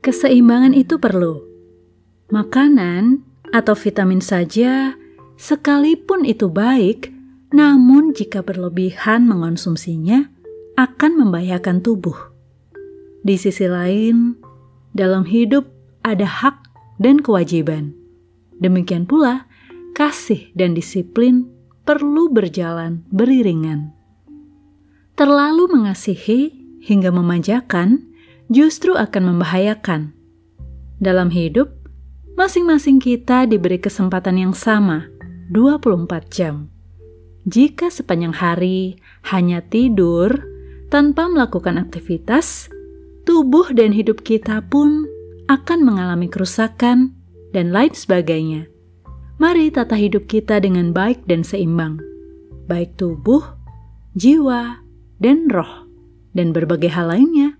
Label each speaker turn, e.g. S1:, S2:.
S1: keseimbangan itu perlu. Makanan atau vitamin saja, sekalipun itu baik, namun jika berlebihan mengonsumsinya, akan membahayakan tubuh. Di sisi lain, dalam hidup ada hak dan kewajiban. Demikian pula, kasih dan disiplin perlu berjalan beriringan. Terlalu mengasihi hingga memanjakan justru akan membahayakan. Dalam hidup, masing-masing kita diberi kesempatan yang sama, 24 jam. Jika sepanjang hari hanya tidur tanpa melakukan aktivitas, tubuh dan hidup kita pun akan mengalami kerusakan dan lain sebagainya. Mari tata hidup kita dengan baik dan seimbang, baik tubuh, jiwa, dan roh, dan berbagai hal lainnya.